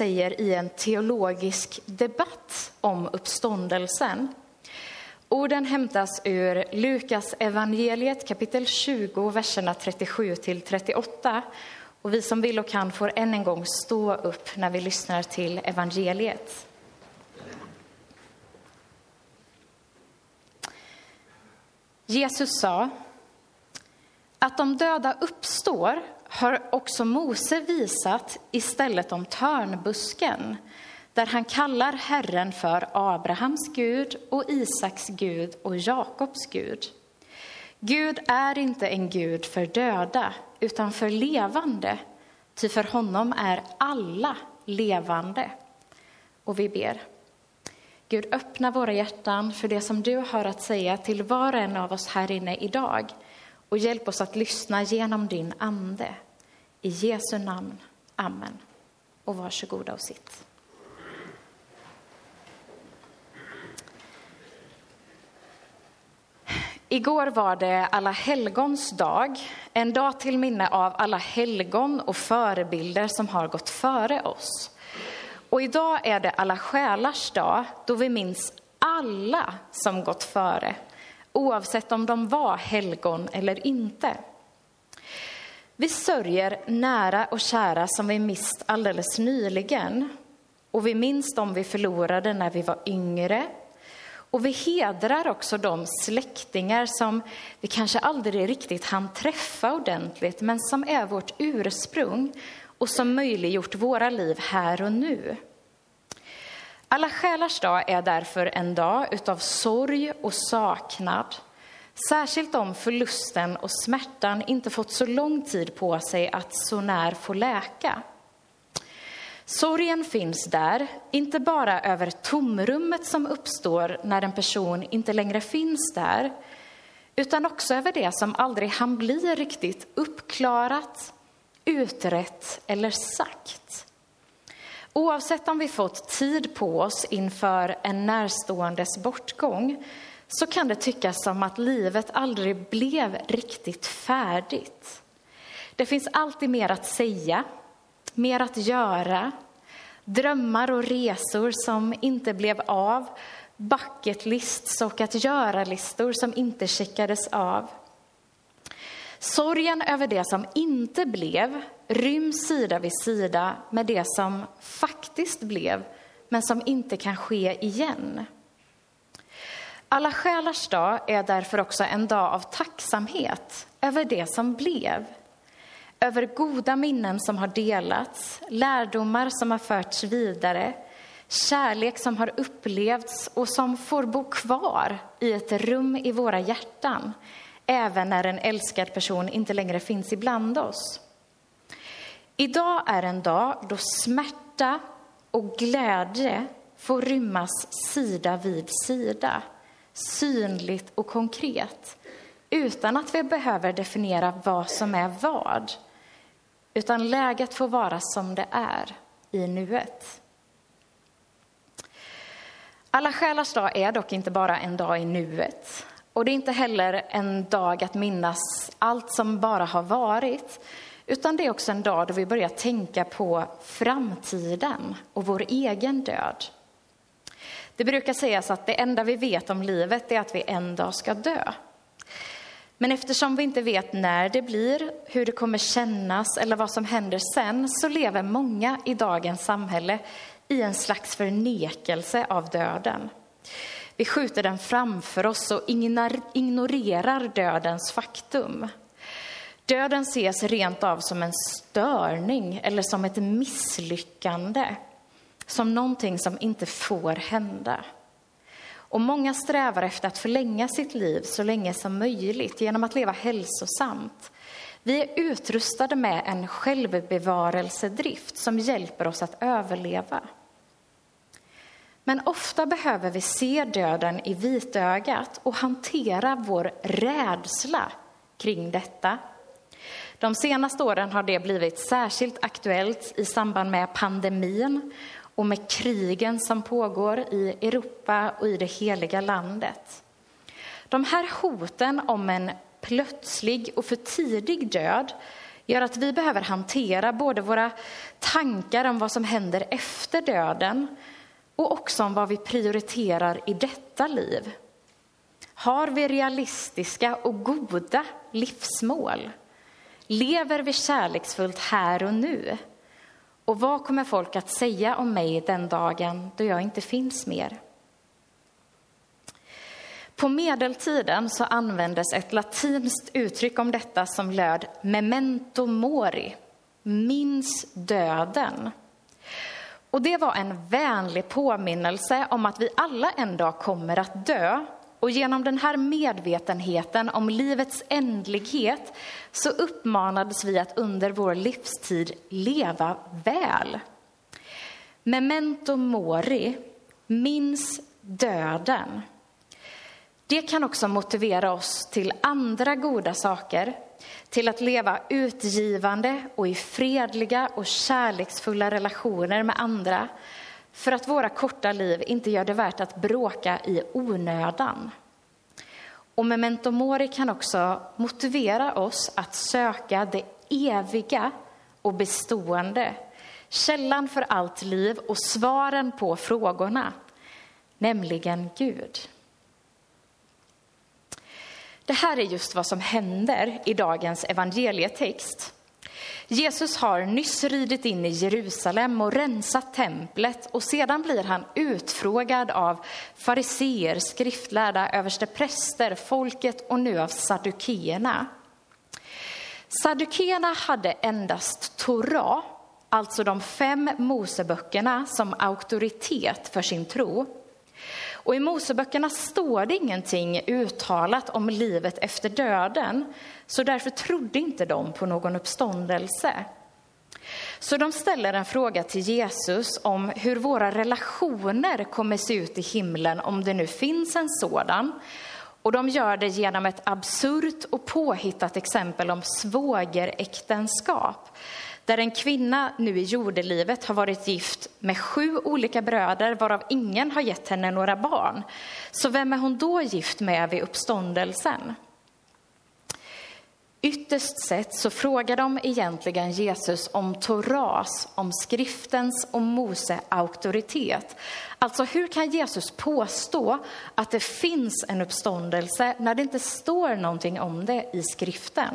säger i en teologisk debatt om uppståndelsen. Orden hämtas ur Lukas evangeliet kapitel 20, verserna 37 till 38. Och vi som vill och kan får än en gång stå upp när vi lyssnar till evangeliet. Jesus sa att de döda uppstår har också Mose visat istället om törnbusken där han kallar Herren för Abrahams Gud och Isaks Gud och Jakobs Gud. Gud är inte en Gud för döda, utan för levande, ty för honom är alla levande. Och vi ber. Gud, öppna våra hjärtan för det som du har att säga till var och en av oss här inne idag och hjälp oss att lyssna genom din ande. I Jesu namn. Amen. Och varsågoda och sitt. Igår var det alla helgons dag, en dag till minne av alla helgon och förebilder som har gått före oss. Och idag är det alla själars dag, då vi minns alla som gått före, oavsett om de var helgon eller inte. Vi sörjer nära och kära som vi mist alldeles nyligen. Och vi minns dem vi förlorade när vi var yngre. Och vi hedrar också de släktingar som vi kanske aldrig riktigt hann träffa ordentligt, men som är vårt ursprung och som möjliggjort våra liv här och nu. Alla själars dag är därför en dag utav sorg och saknad, Särskilt om förlusten och smärtan inte fått så lång tid på sig att så när få läka. Sorgen finns där, inte bara över tomrummet som uppstår när en person inte längre finns där, utan också över det som aldrig hann bli riktigt uppklarat, utrett eller sagt. Oavsett om vi fått tid på oss inför en närståendes bortgång så kan det tyckas som att livet aldrig blev riktigt färdigt. Det finns alltid mer att säga, mer att göra, drömmar och resor som inte blev av, bucket lists och att göra-listor som inte checkades av. Sorgen över det som inte blev ryms sida vid sida med det som faktiskt blev, men som inte kan ske igen. Alla själars dag är därför också en dag av tacksamhet över det som blev. Över goda minnen som har delats, lärdomar som har förts vidare, kärlek som har upplevts och som får bo kvar i ett rum i våra hjärtan, även när en älskad person inte längre finns ibland oss. Idag är en dag då smärta och glädje får rymmas sida vid sida synligt och konkret utan att vi behöver definiera vad som är vad. Utan läget får vara som det är i nuet. Alla själars dag är dock inte bara en dag i nuet. Och det är inte heller en dag att minnas allt som bara har varit. Utan det är också en dag då vi börjar tänka på framtiden och vår egen död. Det brukar sägas att det enda vi vet om livet är att vi en dag ska dö. Men eftersom vi inte vet när det blir, hur det kommer kännas eller vad som händer sen, så lever många i dagens samhälle i en slags förnekelse av döden. Vi skjuter den framför oss och ignorerar dödens faktum. Döden ses rent av som en störning eller som ett misslyckande som någonting som inte får hända. Och många strävar efter att förlänga sitt liv så länge som möjligt genom att leva hälsosamt. Vi är utrustade med en självbevarelsedrift som hjälper oss att överleva. Men ofta behöver vi se döden i vitögat och hantera vår rädsla kring detta. De senaste åren har det blivit särskilt aktuellt i samband med pandemin och med krigen som pågår i Europa och i det heliga landet. De här hoten om en plötslig och för tidig död gör att vi behöver hantera både våra tankar om vad som händer efter döden och också om vad vi prioriterar i detta liv. Har vi realistiska och goda livsmål? Lever vi kärleksfullt här och nu? Och vad kommer folk att säga om mig den dagen då jag inte finns mer? På medeltiden så användes ett latinskt uttryck om detta som löd memento mori, minns döden. Och det var en vänlig påminnelse om att vi alla en dag kommer att dö. Och genom den här medvetenheten om livets ändlighet så uppmanades vi att under vår livstid leva väl. Memento mori, minns döden. Det kan också motivera oss till andra goda saker, till att leva utgivande och i fredliga och kärleksfulla relationer med andra, för att våra korta liv inte gör det värt att bråka i onödan. Och memento mori kan också motivera oss att söka det eviga och bestående, källan för allt liv och svaren på frågorna, nämligen Gud. Det här är just vad som händer i dagens evangelietext. Jesus har nyss ridit in i Jerusalem och rensat templet och sedan blir han utfrågad av fariseer, skriftlärda, överstepräster, folket och nu av saddukeerna. Saddukeerna hade endast Torah, alltså de fem Moseböckerna, som auktoritet för sin tro. Och i Moseböckerna står det ingenting uttalat om livet efter döden, så därför trodde inte de på någon uppståndelse. Så de ställer en fråga till Jesus om hur våra relationer kommer se ut i himlen om det nu finns en sådan. Och de gör det genom ett absurt och påhittat exempel om svågeräktenskap där en kvinna nu i jordelivet har varit gift med sju olika bröder, varav ingen har gett henne några barn. Så vem är hon då gift med vid uppståndelsen? Ytterst sett så frågar de egentligen Jesus om Toras, om skriftens och Mose auktoritet. Alltså hur kan Jesus påstå att det finns en uppståndelse när det inte står någonting om det i skriften?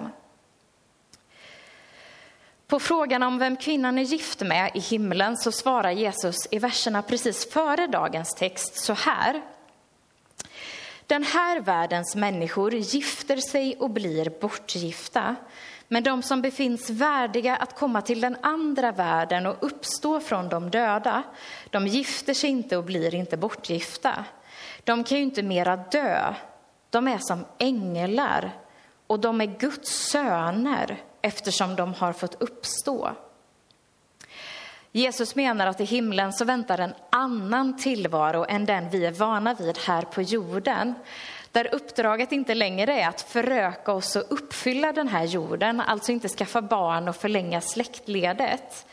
På frågan om vem kvinnan är gift med i himlen så svarar Jesus i verserna precis före dagens text så här. Den här världens människor gifter sig och blir bortgifta. Men de som befinns värdiga att komma till den andra världen och uppstå från de döda, de gifter sig inte och blir inte bortgifta. De kan ju inte mera dö. De är som änglar och de är Guds söner eftersom de har fått uppstå. Jesus menar att i himlen så väntar en annan tillvaro än den vi är vana vid här på jorden. Där uppdraget inte längre är att föröka oss och uppfylla den här jorden, alltså inte skaffa barn och förlänga släktledet.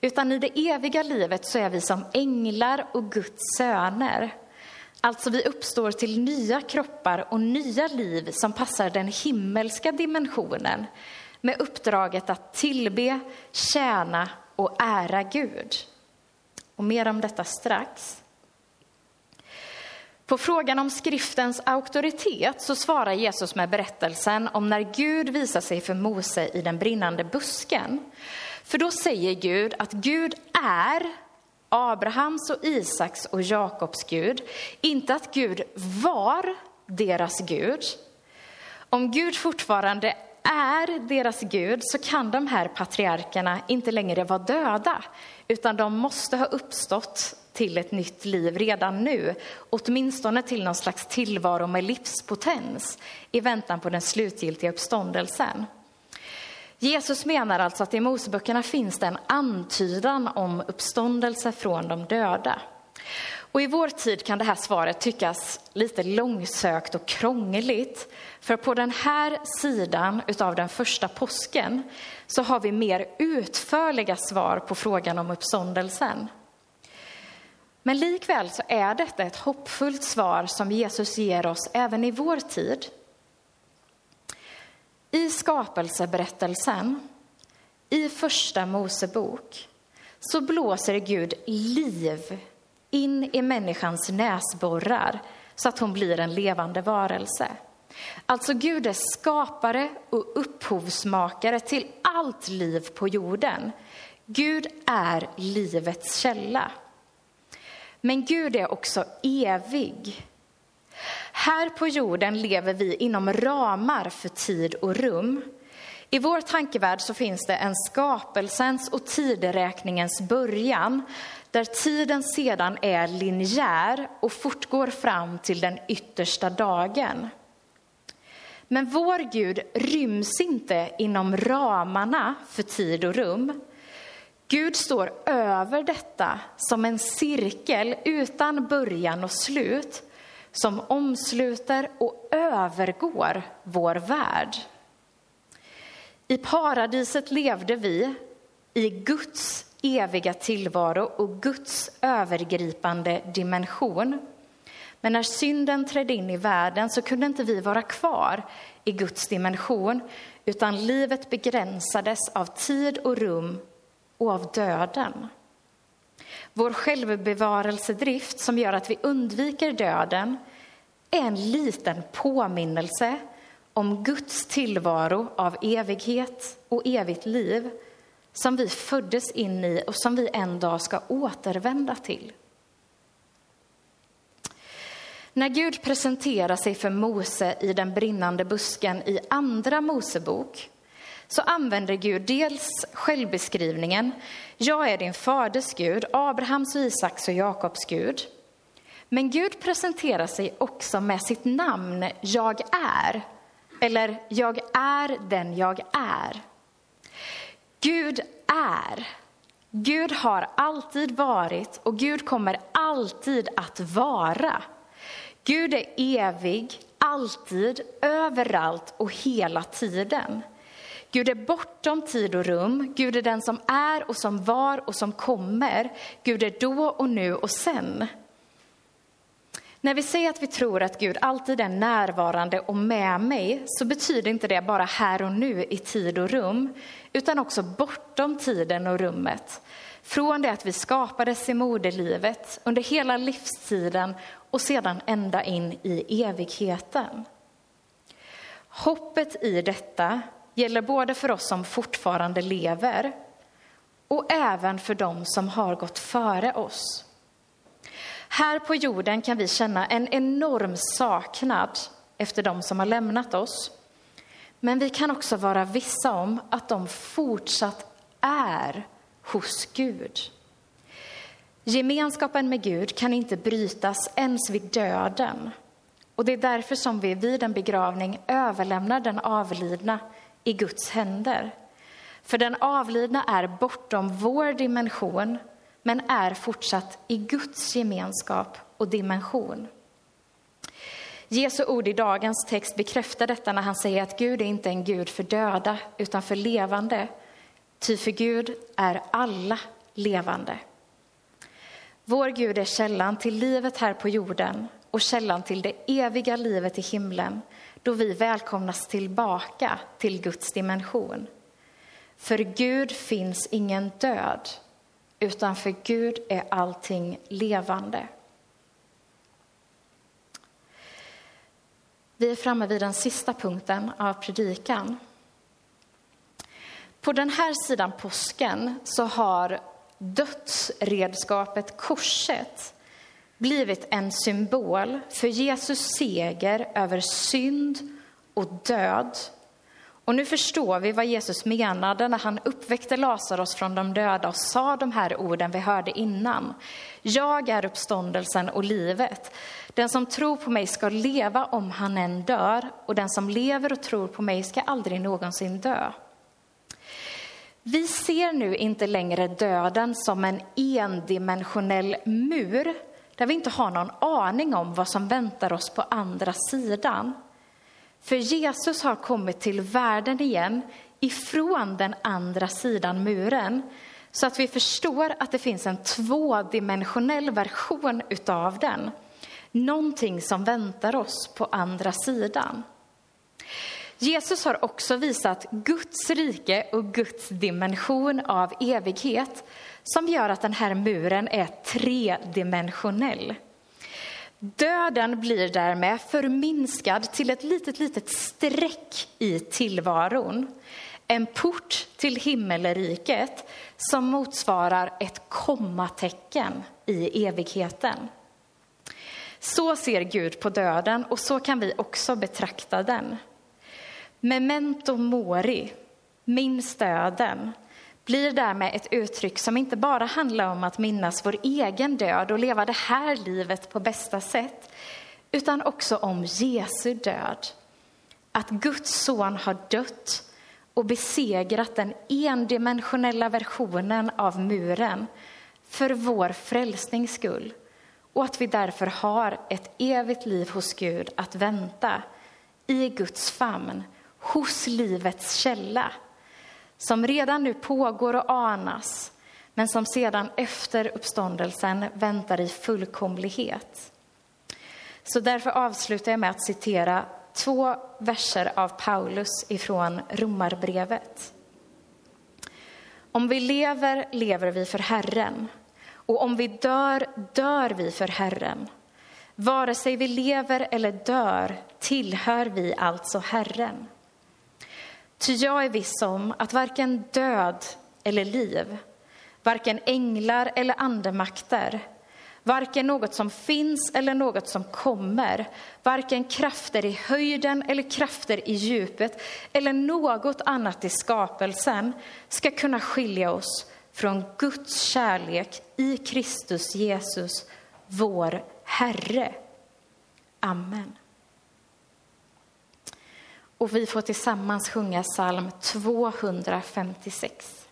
Utan i det eviga livet så är vi som änglar och Guds söner. Alltså vi uppstår till nya kroppar och nya liv som passar den himmelska dimensionen med uppdraget att tillbe, tjäna och ära Gud. Och mer om detta strax. På frågan om skriftens auktoritet så svarar Jesus med berättelsen om när Gud visar sig för Mose i den brinnande busken. För då säger Gud att Gud är Abrahams och Isaks och Jakobs Gud, inte att Gud var deras Gud. Om Gud fortfarande är deras Gud så kan de här patriarkerna inte längre vara döda, utan de måste ha uppstått till ett nytt liv redan nu, åtminstone till någon slags tillvaro med livspotens i väntan på den slutgiltiga uppståndelsen. Jesus menar alltså att i Moseböckerna finns det en antydan om uppståndelse från de döda. Och I vår tid kan det här svaret tyckas lite långsökt och krångligt. För på den här sidan av den första påsken så har vi mer utförliga svar på frågan om uppståndelsen. Men likväl så är detta ett hoppfullt svar som Jesus ger oss även i vår tid. I skapelseberättelsen i Första Mosebok så blåser Gud liv in i människans näsborrar så att hon blir en levande varelse. Alltså Gud är skapare och upphovsmakare till allt liv på jorden. Gud är livets källa. Men Gud är också evig. Här på jorden lever vi inom ramar för tid och rum. I vår tankevärld så finns det en skapelsens och tideräkningens början där tiden sedan är linjär och fortgår fram till den yttersta dagen. Men vår Gud ryms inte inom ramarna för tid och rum. Gud står över detta som en cirkel utan början och slut som omsluter och övergår vår värld. I paradiset levde vi i Guds eviga tillvaro och Guds övergripande dimension. Men när synden trädde in i världen så kunde inte vi vara kvar i Guds dimension utan livet begränsades av tid och rum och av döden. Vår självbevarelsedrift som gör att vi undviker döden är en liten påminnelse om Guds tillvaro av evighet och evigt liv som vi föddes in i och som vi en dag ska återvända till. När Gud presenterar sig för Mose i den brinnande busken i Andra Mosebok så använder Gud dels självbeskrivningen, jag är din faders Gud, Abrahams, Isaks och Jakobs Gud. Men Gud presenterar sig också med sitt namn, jag är, eller jag är den jag är. Gud är. Gud har alltid varit och Gud kommer alltid att vara. Gud är evig, alltid, överallt och hela tiden. Gud är bortom tid och rum. Gud är den som är och som var och som kommer. Gud är då och nu och sen. När vi säger att vi tror att Gud alltid är närvarande och med mig så betyder inte det bara här och nu i tid och rum, utan också bortom tiden och rummet. Från det att vi skapades i moderlivet, under hela livstiden och sedan ända in i evigheten. Hoppet i detta gäller både för oss som fortfarande lever och även för dem som har gått före oss. Här på jorden kan vi känna en enorm saknad efter dem som har lämnat oss. Men vi kan också vara vissa om att de fortsatt är hos Gud. Gemenskapen med Gud kan inte brytas ens vid döden. Och det är därför som vi vid en begravning överlämnar den avlidna i Guds händer. För den avlidna är bortom vår dimension men är fortsatt i Guds gemenskap och dimension. Jesu ord i dagens text bekräftar detta när han säger att Gud är inte en Gud för döda utan för levande. Ty för Gud är alla levande. Vår Gud är källan till livet här på jorden och källan till det eviga livet i himlen då vi välkomnas tillbaka till Guds dimension. För Gud finns ingen död, utan för Gud är allting levande. Vi är framme vid den sista punkten av predikan. På den här sidan påsken så har dödsredskapet korset blivit en symbol för Jesus seger över synd och död. Och nu förstår vi vad Jesus menade när han uppväckte Lazarus från de döda och sa de här orden vi hörde innan. Jag är uppståndelsen och livet. Den som tror på mig ska leva om han än dör och den som lever och tror på mig ska aldrig någonsin dö. Vi ser nu inte längre döden som en endimensionell mur där vi inte har någon aning om vad som väntar oss på andra sidan. För Jesus har kommit till världen igen ifrån den andra sidan muren så att vi förstår att det finns en tvådimensionell version utav den. Någonting som väntar oss på andra sidan. Jesus har också visat Guds rike och Guds dimension av evighet som gör att den här muren är tredimensionell. Döden blir därmed förminskad till ett litet, litet streck i tillvaron. En port till himmelriket som motsvarar ett kommatecken i evigheten. Så ser Gud på döden och så kan vi också betrakta den. Memento mori, minns döden, blir därmed ett uttryck som inte bara handlar om att minnas vår egen död och leva det här livet på bästa sätt, utan också om Jesu död. Att Guds son har dött och besegrat den endimensionella versionen av muren för vår frälsnings skull och att vi därför har ett evigt liv hos Gud att vänta i Guds famn, hos livets källa som redan nu pågår och anas men som sedan efter uppståndelsen väntar i fullkomlighet. Så därför avslutar jag med att citera två verser av Paulus ifrån Romarbrevet. Om vi lever, lever vi för Herren. Och om vi dör, dör vi för Herren. Vare sig vi lever eller dör tillhör vi alltså Herren. Ty jag är viss om att varken död eller liv, varken änglar eller andemakter, varken något som finns eller något som kommer, varken krafter i höjden eller krafter i djupet eller något annat i skapelsen ska kunna skilja oss från Guds kärlek i Kristus Jesus, vår Herre. Amen. Och vi får tillsammans sjunga psalm 256.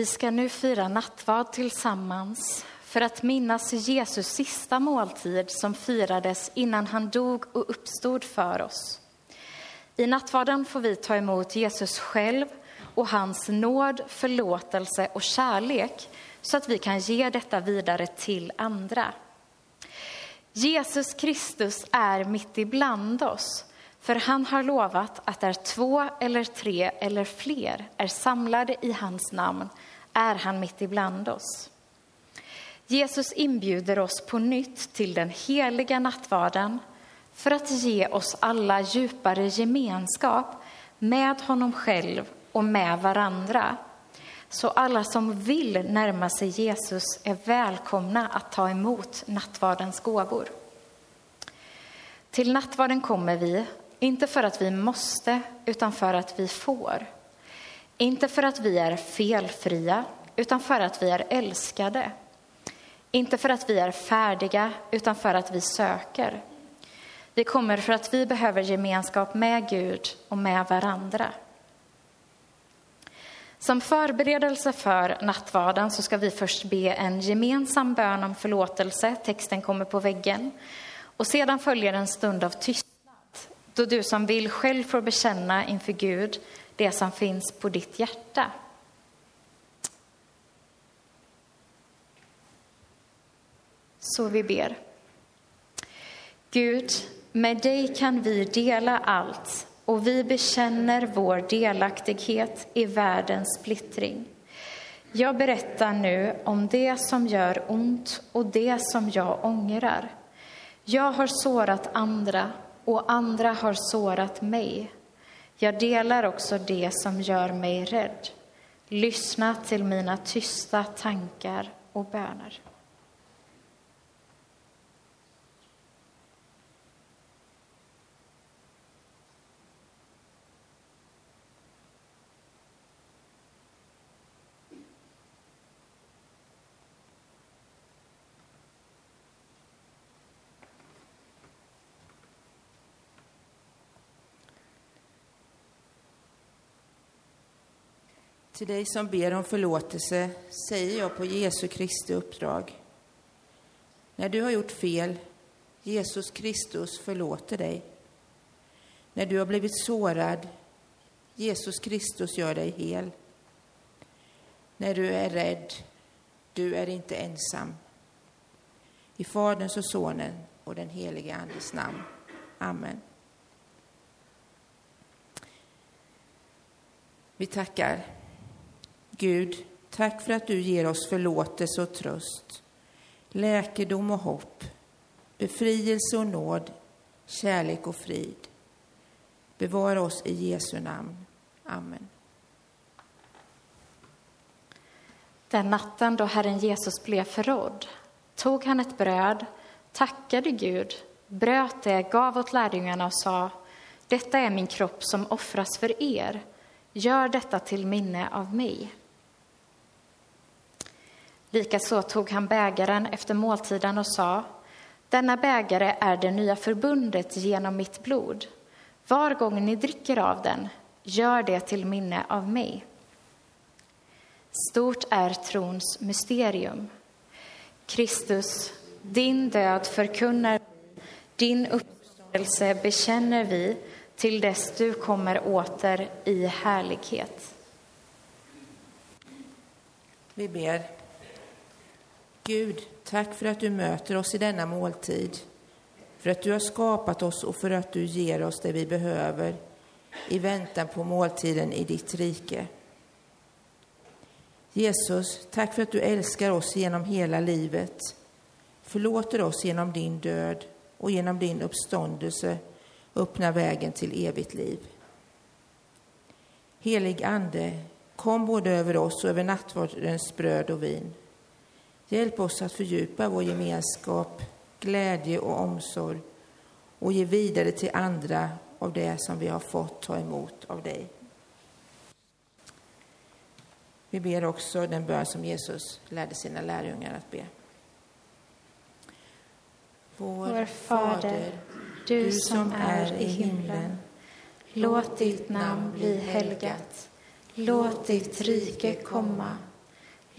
Vi ska nu fira nattvard tillsammans för att minnas Jesus sista måltid som firades innan han dog och uppstod för oss. I nattvarden får vi ta emot Jesus själv och hans nåd, förlåtelse och kärlek så att vi kan ge detta vidare till andra. Jesus Kristus är mitt ibland oss, för han har lovat att där två eller tre eller fler är samlade i hans namn är han mitt ibland oss. Jesus inbjuder oss på nytt till den heliga nattvarden för att ge oss alla djupare gemenskap med honom själv och med varandra. Så alla som vill närma sig Jesus är välkomna att ta emot nattvardens gåvor. Till nattvarden kommer vi, inte för att vi måste, utan för att vi får. Inte för att vi är felfria, utan för att vi är älskade. Inte för att vi är färdiga, utan för att vi söker. Vi kommer för att vi behöver gemenskap med Gud och med varandra. Som förberedelse för nattvarden så ska vi först be en gemensam bön om förlåtelse. Texten kommer på väggen. Och sedan följer en stund av tystnad då du som vill själv får bekänna inför Gud det som finns på ditt hjärta. Så vi ber. Gud, med dig kan vi dela allt och vi bekänner vår delaktighet i världens splittring. Jag berättar nu om det som gör ont och det som jag ångrar. Jag har sårat andra och andra har sårat mig. Jag delar också det som gör mig rädd. Lyssna till mina tysta tankar och böner. Till dig som ber om förlåtelse säger jag på Jesu Kristi uppdrag. När du har gjort fel, Jesus Kristus förlåter dig. När du har blivit sårad, Jesus Kristus gör dig hel. När du är rädd, du är inte ensam. I Faderns och Sonen och den helige Andes namn. Amen. Vi tackar Gud, tack för att du ger oss förlåtelse och tröst, läkedom och hopp, befrielse och nåd, kärlek och frid. Bevara oss i Jesu namn. Amen. Den natten då Herren Jesus blev förrådd tog han ett bröd, tackade Gud, bröt det, gav åt lärjungarna och sa Detta är min kropp som offras för er. Gör detta till minne av mig. Likaså tog han bägaren efter måltiden och sa Denna bägare är det nya förbundet genom mitt blod. Var gång ni dricker av den, gör det till minne av mig. Stort är trons mysterium. Kristus, din död förkunnar din uppståndelse bekänner vi till dess du kommer åter i härlighet. Vi ber. Gud, tack för att du möter oss i denna måltid, för att du har skapat oss och för att du ger oss det vi behöver i väntan på måltiden i ditt rike. Jesus, tack för att du älskar oss genom hela livet, förlåter oss genom din död och genom din uppståndelse öppnar vägen till evigt liv. Helig Ande, kom både över oss och över nattvardens bröd och vin. Hjälp oss att fördjupa vår gemenskap, glädje och omsorg och ge vidare till andra av det som vi har fått ta emot av dig. Vi ber också den bön som Jesus lärde sina lärjungar att be. Vår Fader, du som är i himlen. Låt ditt namn bli helgat. Låt ditt rike komma.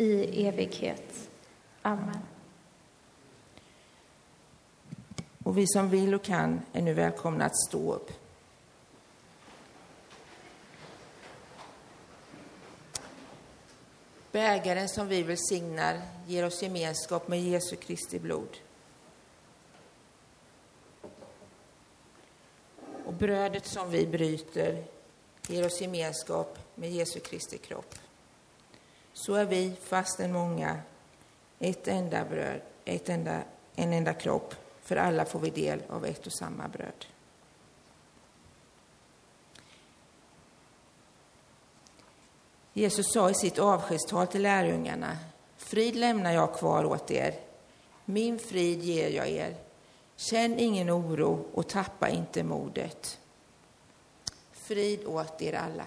i evighet. Amen. Och vi som vill och kan är nu välkomna att stå upp. Bägaren som vi välsignar ger oss gemenskap med Jesu Kristi blod. Och brödet som vi bryter ger oss gemenskap med Jesu Kristi kropp. Så är vi, fastän många, ett enda bröd, ett enda, en enda kropp, för alla får vi del av ett och samma bröd. Jesus sa i sitt avskedstal till lärjungarna, frid lämnar jag kvar åt er, min frid ger jag er. Känn ingen oro och tappa inte modet. Frid åt er alla.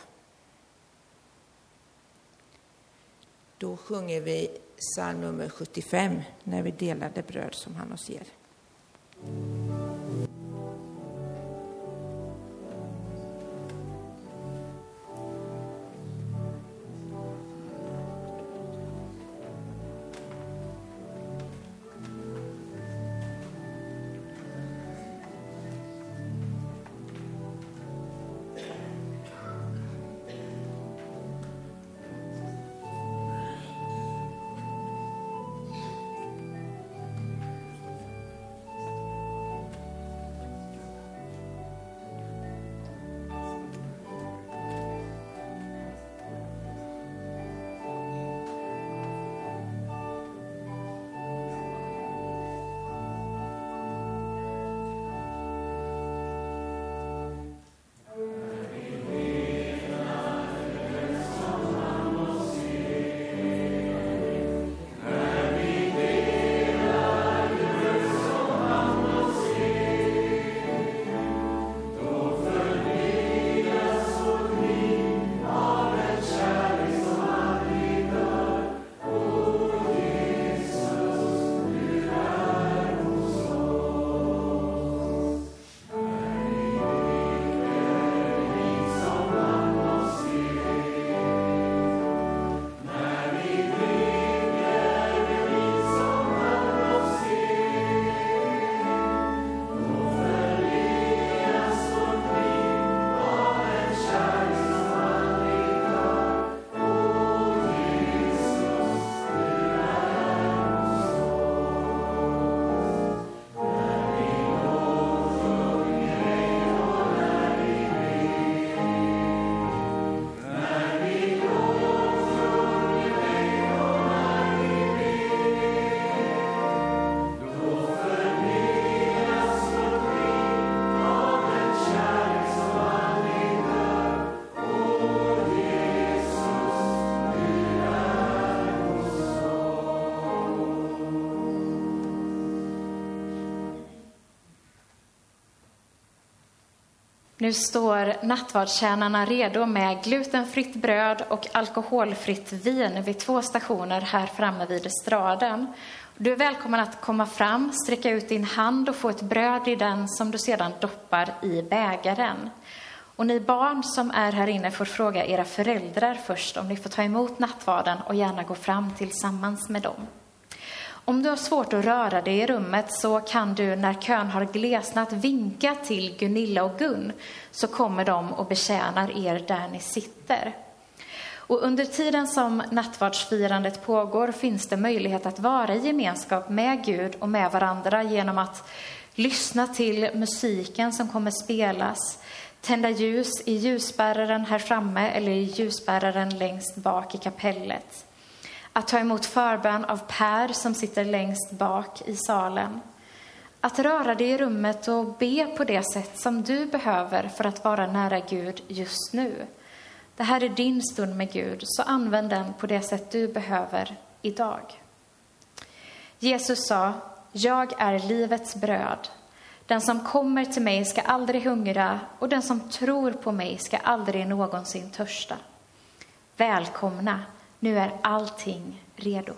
Då sjunger vi psalm nummer 75 när vi delar det bröd som han oss ger. Nu står nattvardstjänarna redo med glutenfritt bröd och alkoholfritt vin vid två stationer här framme vid estraden. Du är välkommen att komma fram, sträcka ut din hand och få ett bröd i den som du sedan doppar i bägaren. Och ni barn som är här inne får fråga era föräldrar först om ni får ta emot nattvarden och gärna gå fram tillsammans med dem. Om du har svårt att röra dig i rummet så kan du när kön har glesnat vinka till Gunilla och Gun så kommer de och betjänar er där ni sitter. Och under tiden som nattvardsfirandet pågår finns det möjlighet att vara i gemenskap med Gud och med varandra genom att lyssna till musiken som kommer spelas, tända ljus i ljusbäraren här framme eller i ljusbäraren längst bak i kapellet att ta emot förbön av Per som sitter längst bak i salen. Att röra dig i rummet och be på det sätt som du behöver för att vara nära Gud just nu. Det här är din stund med Gud, så använd den på det sätt du behöver idag. Jesus sa, jag är livets bröd. Den som kommer till mig ska aldrig hungra och den som tror på mig ska aldrig någonsin törsta. Välkomna, nu är allting redo.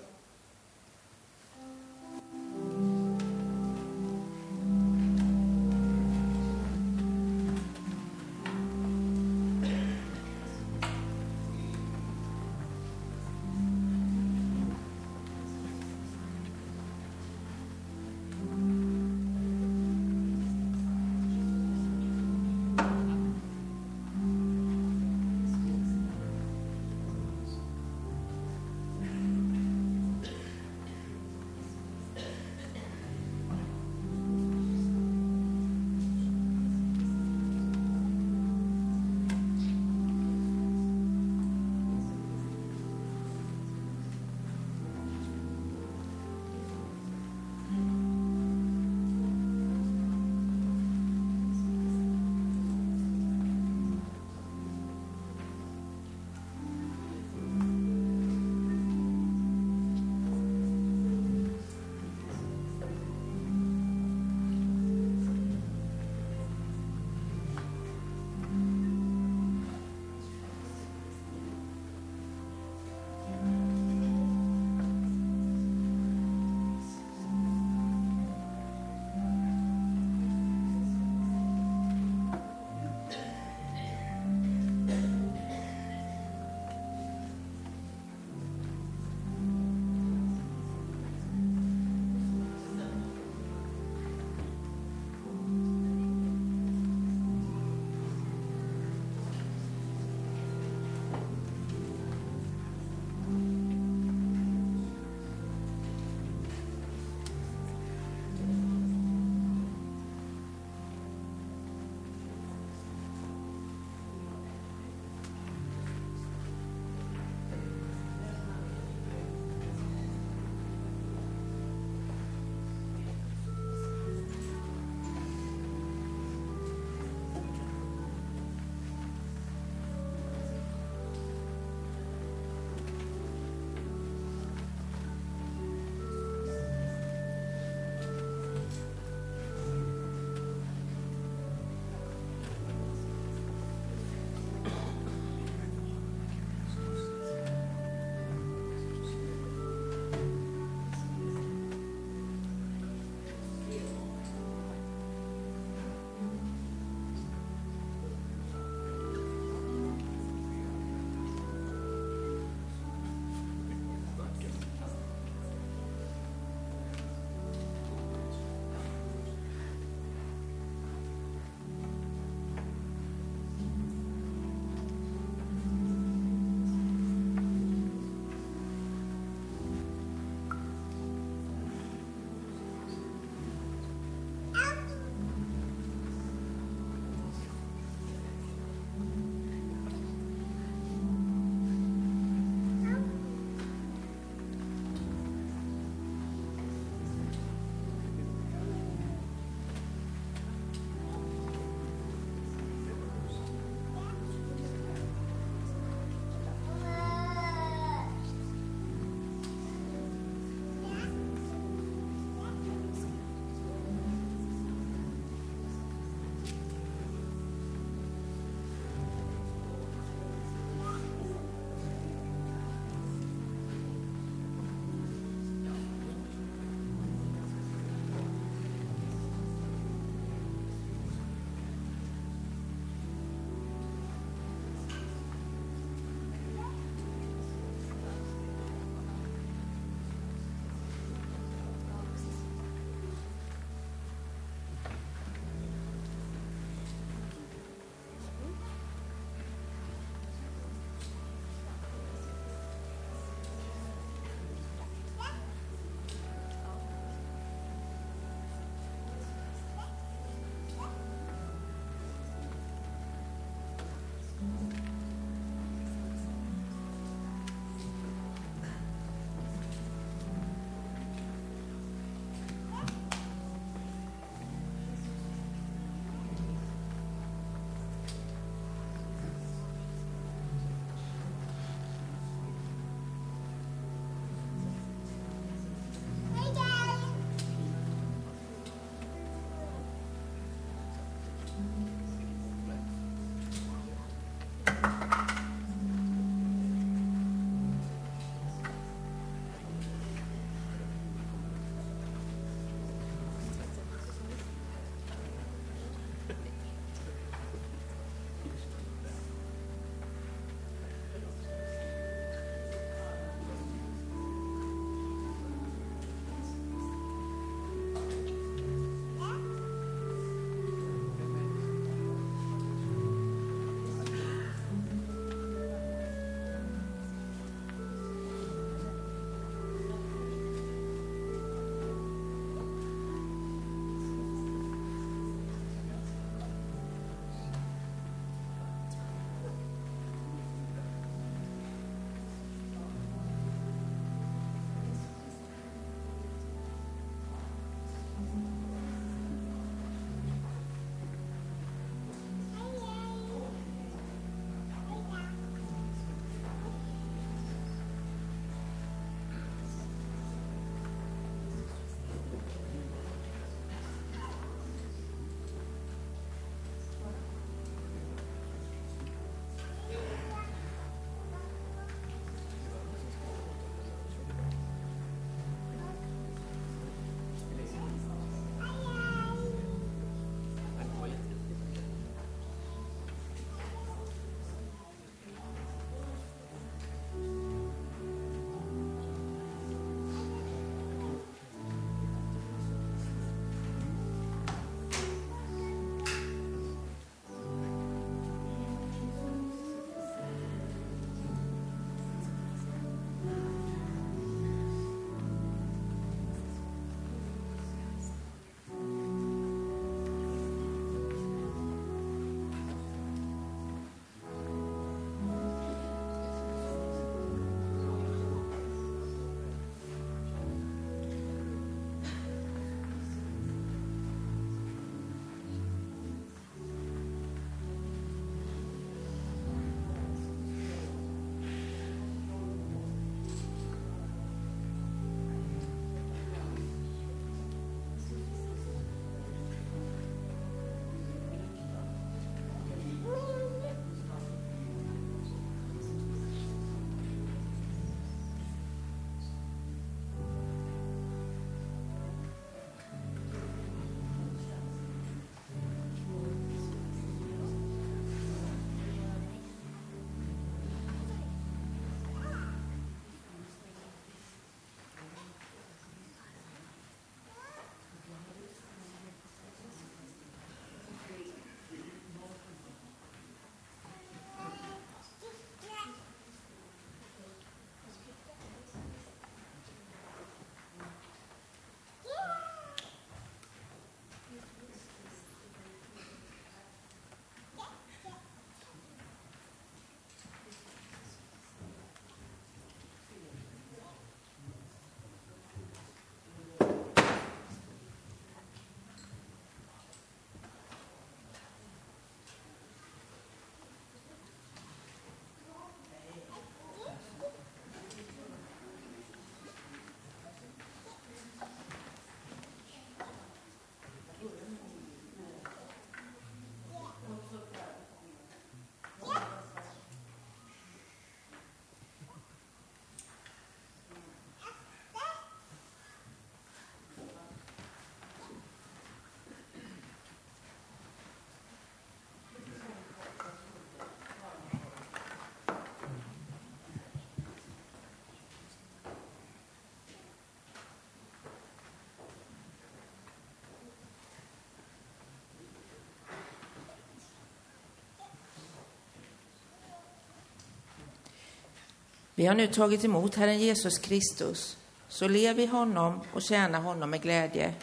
Vi har nu tagit emot Herren Jesus Kristus, så lev i honom och tjäna honom med glädje.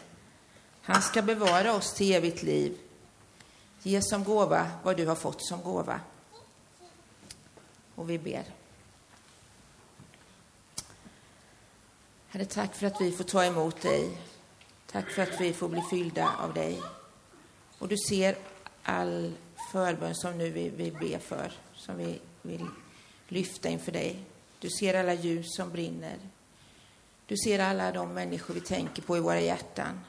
Han ska bevara oss till evigt liv. Ge som gåva vad du har fått som gåva. Och vi ber. Herre, tack för att vi får ta emot dig. Tack för att vi får bli fyllda av dig. Och du ser all förbön som nu vi, vi ber för, som vi vill lyfta inför dig. Du ser alla ljus som brinner. Du ser alla de människor vi tänker på i våra hjärtan.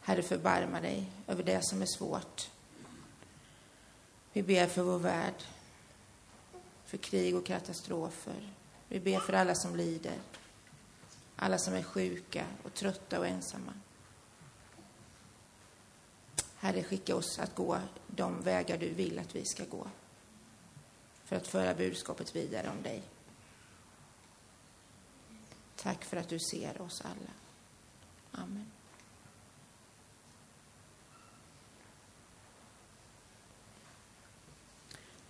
Herre, förbarma dig över det som är svårt. Vi ber för vår värld, för krig och katastrofer. Vi ber för alla som lider, alla som är sjuka och trötta och ensamma. Herre, skicka oss att gå de vägar du vill att vi ska gå för att föra budskapet vidare om dig. Tack för att du ser oss alla. Amen.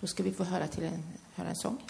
Då ska vi få höra, till en, höra en sång.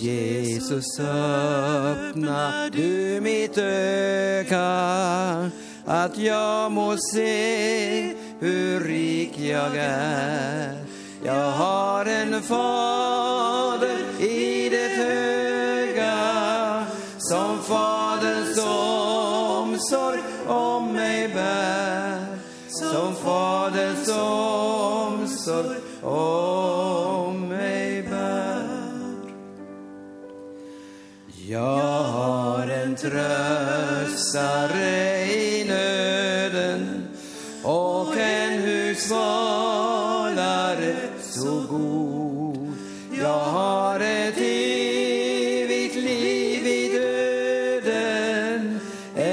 Jesus, öppna du mitt öga att jag må se hur rik jag är. Jag har en fader